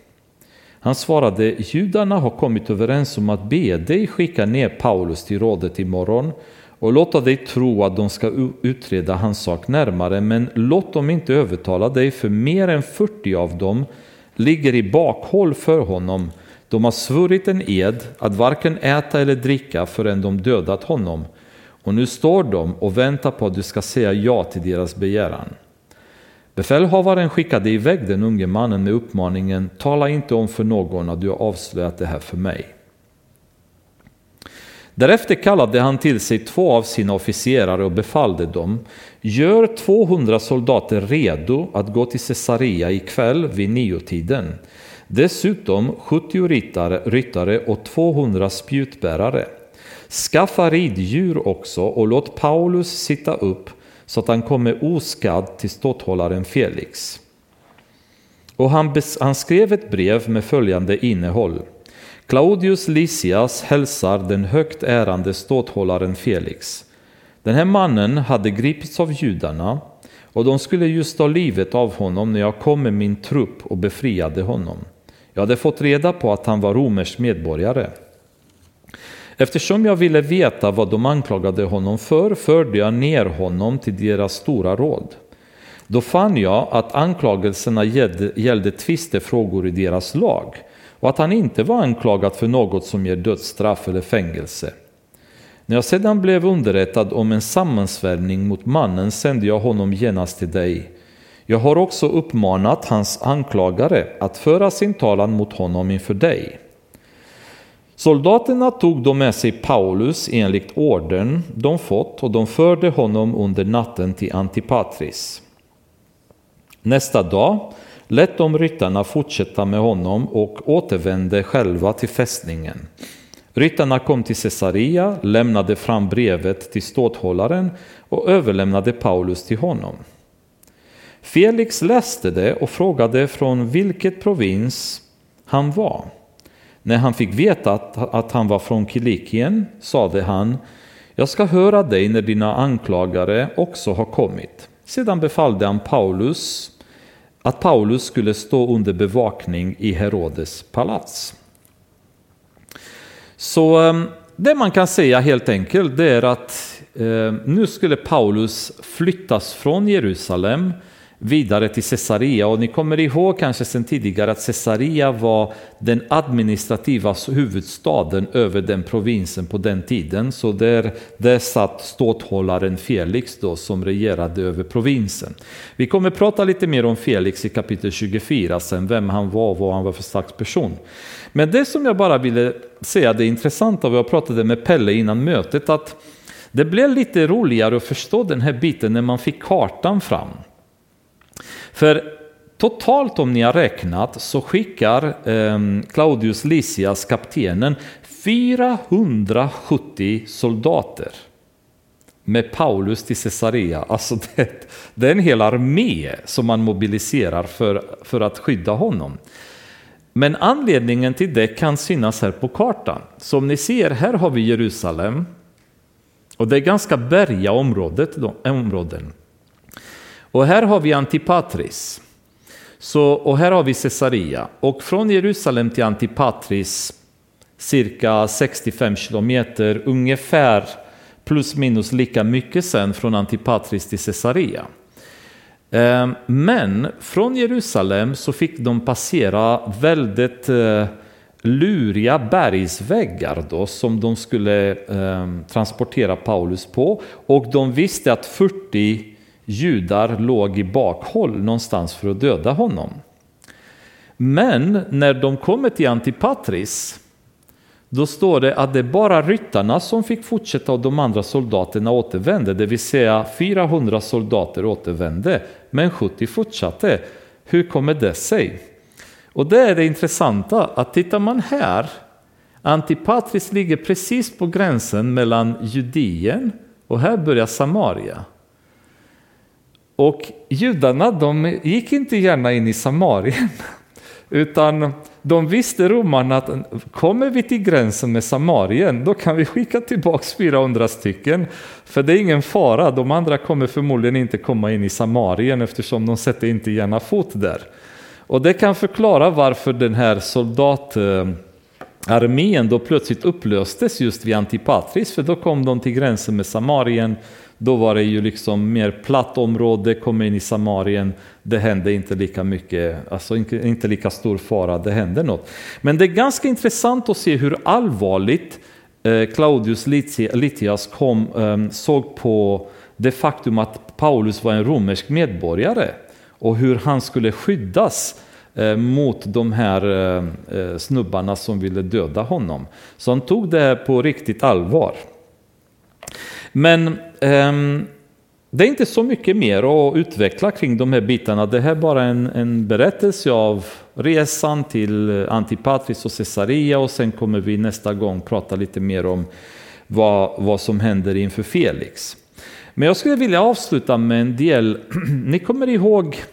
Han svarade Judarna har kommit överens om att be dig skicka ner Paulus till rådet imorgon och låta dig tro att de ska utreda hans sak närmare, men låt dem inte övertala dig, för mer än 40 av dem ligger i bakhåll för honom. De har svurit en ed att varken äta eller dricka förrän de dödat honom. Och nu står de och väntar på att du ska säga ja till deras begäran. Befälhavaren skickade iväg den unge mannen med uppmaningen Tala inte om för någon att du har avslöjat det här för mig. Därefter kallade han till sig två av sina officerare och befallde dem Gör 200 soldater redo att gå till Caesarea ikväll vid niotiden. Dessutom 70 ryttare, ryttare och 200 spjutbärare. Skaffa riddjur också och låt Paulus sitta upp så att han kommer oskadd till ståthållaren Felix. Och han, han skrev ett brev med följande innehåll. Claudius Lysias hälsar den högt ärande ståthållaren Felix. Den här mannen hade gripits av judarna och de skulle just ta livet av honom när jag kom med min trupp och befriade honom. Jag hade fått reda på att han var romersk medborgare. Eftersom jag ville veta vad de anklagade honom för förde jag ner honom till deras stora råd. Då fann jag att anklagelserna gällde, gällde tvistefrågor i deras lag och att han inte var anklagad för något som ger dödsstraff eller fängelse. När jag sedan blev underrättad om en sammansvärjning mot mannen sände jag honom genast till dig. Jag har också uppmanat hans anklagare att föra sin talan mot honom inför dig. Soldaterna tog då med sig Paulus enligt orden de fått och de förde honom under natten till Antipatris. Nästa dag lät de ryttarna fortsätta med honom och återvände själva till fästningen. Ryttarna kom till Caesarea, lämnade fram brevet till ståthållaren och överlämnade Paulus till honom. Felix läste det och frågade från vilket provins han var. När han fick veta att, att han var från Kilikien sade han Jag ska höra dig när dina anklagare också har kommit. Sedan befallde han Paulus att Paulus skulle stå under bevakning i Herodes palats. Så ehm, det man kan säga helt enkelt det är att eh, nu skulle Paulus flyttas från Jerusalem vidare till Caesarea. Och ni kommer ihåg kanske sedan tidigare att Caesarea var den administrativa huvudstaden över den provinsen på den tiden. Så där, där satt ståthållaren Felix då som regerade över provinsen. Vi kommer prata lite mer om Felix i kapitel 24 sen, vem han var och vad han var för slags person. Men det som jag bara ville säga, det intressanta, jag pratade med Pelle innan mötet, att det blev lite roligare att förstå den här biten när man fick kartan fram. För totalt om ni har räknat så skickar eh, Claudius Lysias, kaptenen, 470 soldater med Paulus till Caesarea. Alltså <laughs> det, det, är en hel armé som man mobiliserar för, för att skydda honom. Men anledningen till det kan synas här på kartan. Som ni ser, här har vi Jerusalem. Och det är ganska bergiga området, områden. Och här har vi Antipatris. Så, och här har vi Caesarea. Och från Jerusalem till Antipatris cirka 65 kilometer, ungefär plus minus lika mycket sen från Antipatris till Caesarea. Ehm, men från Jerusalem så fick de passera väldigt eh, luriga bergsväggar då, som de skulle ehm, transportera Paulus på. Och de visste att 40 judar låg i bakhåll någonstans för att döda honom. Men när de kommer till Antipatris då står det att det är bara ryttarna som fick fortsätta och de andra soldaterna återvände, det vill säga 400 soldater återvände, men 70 fortsatte. Hur kommer det sig? Och det är det intressanta, att tittar man här, Antipatris ligger precis på gränsen mellan Judien och här börjar Samaria. Och judarna de gick inte gärna in i Samarien, <laughs> utan de visste romarna att kommer vi till gränsen med Samarien, då kan vi skicka tillbaks 400 stycken. För det är ingen fara, de andra kommer förmodligen inte komma in i Samarien eftersom de sätter inte gärna fot där. Och det kan förklara varför den här soldatarmén då plötsligt upplöstes just vid Antipatris, för då kom de till gränsen med Samarien då var det ju liksom mer platt område, kom in i Samarien, det hände inte lika mycket, alltså inte lika stor fara, det hände något. Men det är ganska intressant att se hur allvarligt eh, Claudius Litias kom, ehm, såg på det faktum att Paulus var en romersk medborgare och hur han skulle skyddas eh, mot de här eh, snubbarna som ville döda honom. Så han tog det på riktigt allvar. Men um, det är inte så mycket mer att utveckla kring de här bitarna. Det här är bara en, en berättelse av resan till Antipatris och Caesarea och sen kommer vi nästa gång prata lite mer om vad, vad som händer inför Felix. Men jag skulle vilja avsluta med en del, <clears throat> ni kommer ihåg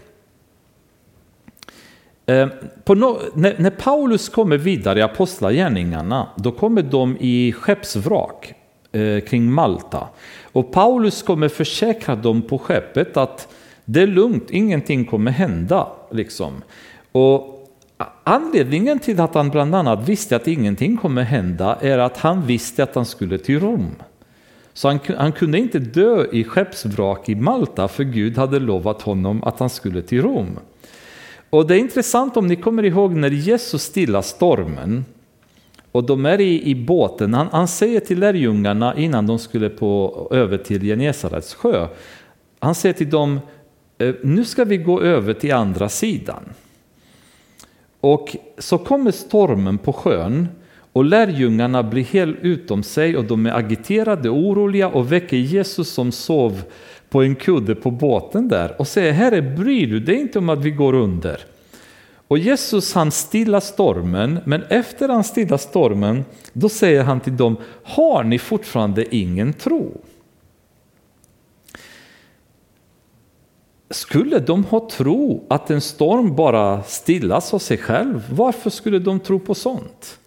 eh, no, när, när, Paulus kommer vidare i Apostlagärningarna, då kommer de i skeppsvrak Eh, kring Malta. Och Paulus kommer försäkra dem på skeppet att det är lugnt, ingenting kommer hända. Liksom. Och Anledningen till att han bland annat visste att ingenting kommer hända är att han visste att han skulle till Rom. Så han, han kunde inte dö i skeppsvrak i Malta för Gud hade lovat honom att han skulle till Rom. Och det är intressant om ni kommer ihåg när Jesus stillar stormen och de är i, i båten. Han, han säger till lärjungarna innan de skulle på, över till Genesarets sjö. Han säger till dem, eh, nu ska vi gå över till andra sidan. Och så kommer stormen på sjön och lärjungarna blir helt utom sig och de är agiterade och oroliga och väcker Jesus som sov på en kudde på båten där och säger, Herre bryr du dig inte om att vi går under? Och Jesus han stillar stormen, men efter han stillar stormen, då säger han till dem, har ni fortfarande ingen tro? Skulle de ha tro att en storm bara stillas av sig själv? Varför skulle de tro på sånt?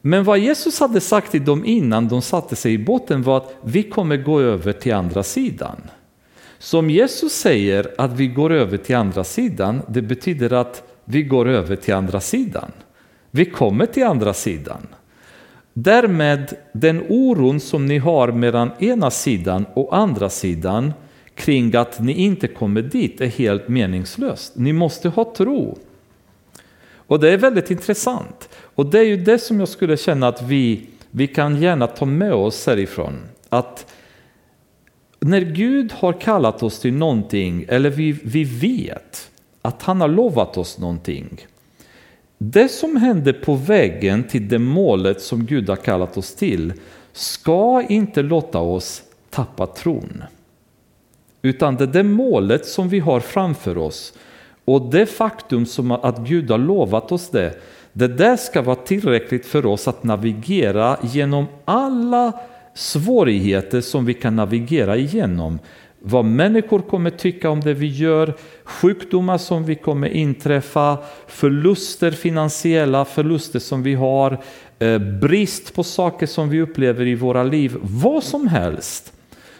Men vad Jesus hade sagt till dem innan de satte sig i båten var att vi kommer gå över till andra sidan. Som Jesus säger att vi går över till andra sidan, det betyder att vi går över till andra sidan. Vi kommer till andra sidan. Därmed den oron som ni har mellan ena sidan och andra sidan kring att ni inte kommer dit är helt meningslöst. Ni måste ha tro. Och det är väldigt intressant. Och det är ju det som jag skulle känna att vi, vi kan gärna ta med oss härifrån. Att när Gud har kallat oss till någonting, eller vi, vi vet att han har lovat oss någonting. Det som händer på vägen till det målet som Gud har kallat oss till ska inte låta oss tappa tron. Utan det det målet som vi har framför oss och det faktum som att Gud har lovat oss det, det där ska vara tillräckligt för oss att navigera genom alla svårigheter som vi kan navigera igenom. Vad människor kommer tycka om det vi gör, sjukdomar som vi kommer inträffa, förluster, finansiella förluster som vi har, eh, brist på saker som vi upplever i våra liv, vad som helst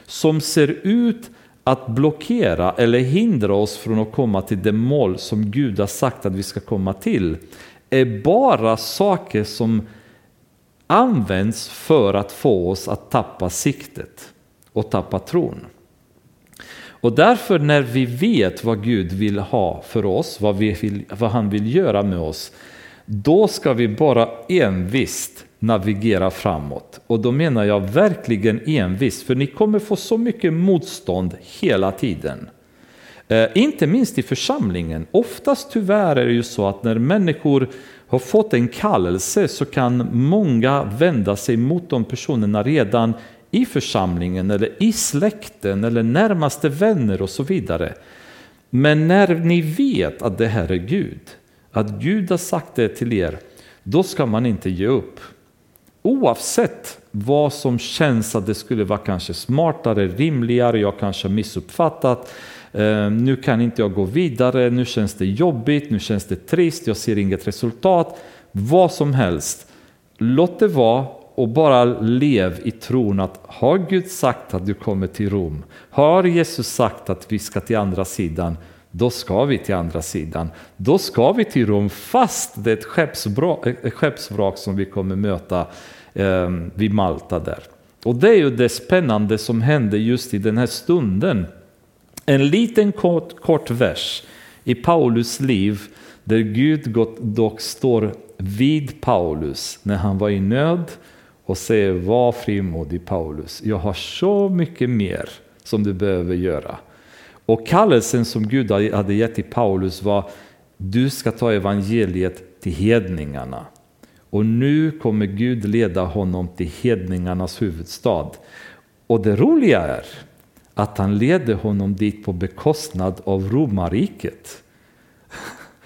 som ser ut att blockera eller hindra oss från att komma till det mål som Gud har sagt att vi ska komma till är bara saker som används för att få oss att tappa siktet och tappa tron. Och därför när vi vet vad Gud vill ha för oss, vad, vi vill, vad han vill göra med oss, då ska vi bara envist navigera framåt. Och då menar jag verkligen envist, för ni kommer få så mycket motstånd hela tiden. Eh, inte minst i församlingen. Oftast tyvärr är det ju så att när människor har fått en kallelse så kan många vända sig mot de personerna redan i församlingen eller i släkten eller närmaste vänner och så vidare. Men när ni vet att det här är Gud, att Gud har sagt det till er, då ska man inte ge upp. Oavsett vad som känns att det skulle vara kanske smartare, rimligare, jag kanske har missuppfattat, Ehm, nu kan inte jag gå vidare, nu känns det jobbigt, nu känns det trist, jag ser inget resultat. Vad som helst, låt det vara och bara lev i tron att har Gud sagt att du kommer till Rom, har Jesus sagt att vi ska till andra sidan, då ska vi till andra sidan. Då ska vi till Rom fast det är ett skeppsvrak, ett skeppsvrak som vi kommer möta eh, vid Malta där. Och det är ju det spännande som händer just i den här stunden. En liten kort, kort vers i Paulus liv där Gud dock står vid Paulus när han var i nöd och säger var frimodig Paulus, jag har så mycket mer som du behöver göra. Och kallelsen som Gud hade gett till Paulus var du ska ta evangeliet till hedningarna. Och nu kommer Gud leda honom till hedningarnas huvudstad. Och det roliga är att han leder honom dit på bekostnad av romarriket.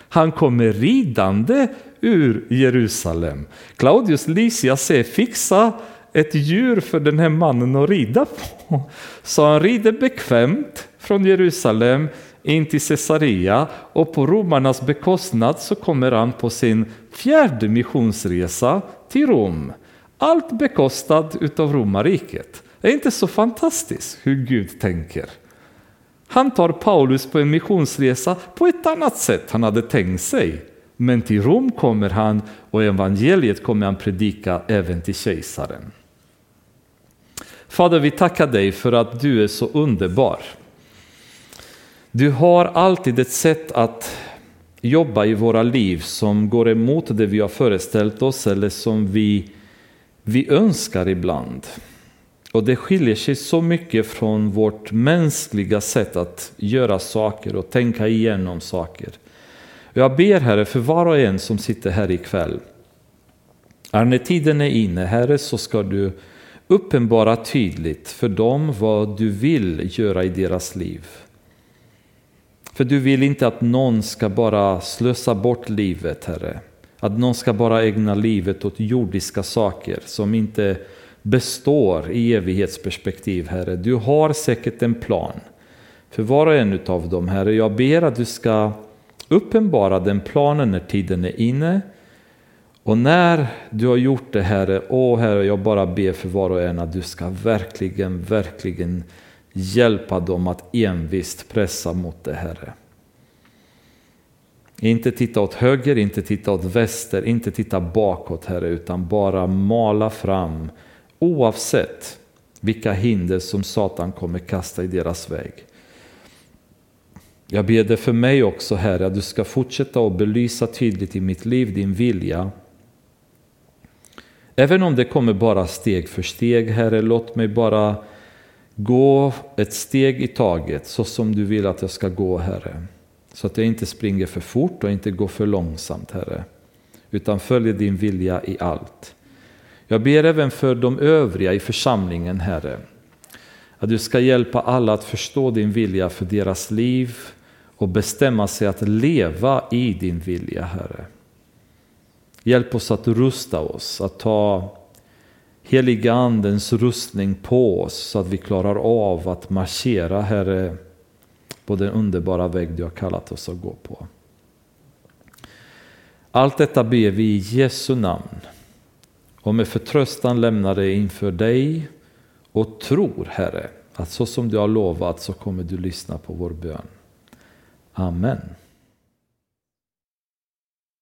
Han kommer ridande ur Jerusalem. Claudius Lysias säger fixa ett djur för den här mannen att rida på. Så han rider bekvämt från Jerusalem in till Caesarea och på romarnas bekostnad så kommer han på sin fjärde missionsresa till Rom. Allt bekostad utav romarriket. Det är inte så fantastiskt hur Gud tänker. Han tar Paulus på en missionsresa på ett annat sätt han hade tänkt sig. Men till Rom kommer han och evangeliet kommer han predika även till kejsaren. Fader, vi tackar dig för att du är så underbar. Du har alltid ett sätt att jobba i våra liv som går emot det vi har föreställt oss eller som vi, vi önskar ibland. Och det skiljer sig så mycket från vårt mänskliga sätt att göra saker och tänka igenom saker. Jag ber Herre för var och en som sitter här ikväll. Är när tiden är inne, Herre, så ska du uppenbara tydligt för dem vad du vill göra i deras liv. För du vill inte att någon ska bara slösa bort livet, Herre. Att någon ska bara ägna livet åt jordiska saker som inte består i evighetsperspektiv, Herre. Du har säkert en plan för var och en av dem, Herre. Jag ber att du ska uppenbara den planen när tiden är inne. Och när du har gjort det, Herre, åh Herre, jag bara ber för var och en att du ska verkligen, verkligen hjälpa dem att envist pressa mot det, Herre. Inte titta åt höger, inte titta åt väster, inte titta bakåt, Herre, utan bara mala fram oavsett vilka hinder som Satan kommer kasta i deras väg. Jag ber dig för mig också, Herre, att du ska fortsätta att belysa tydligt i mitt liv din vilja. Även om det kommer bara steg för steg, Herre, låt mig bara gå ett steg i taget så som du vill att jag ska gå, Herre. Så att jag inte springer för fort och inte går för långsamt, Herre, utan följer din vilja i allt. Jag ber även för de övriga i församlingen, Herre, att du ska hjälpa alla att förstå din vilja för deras liv och bestämma sig att leva i din vilja, Herre. Hjälp oss att rusta oss, att ta heliga Andens rustning på oss så att vi klarar av att marschera, Herre, på den underbara väg du har kallat oss att gå på. Allt detta ber vi i Jesu namn och med förtröstan lämnar det inför dig och tror, Herre, att så som du har lovat så kommer du lyssna på vår bön. Amen.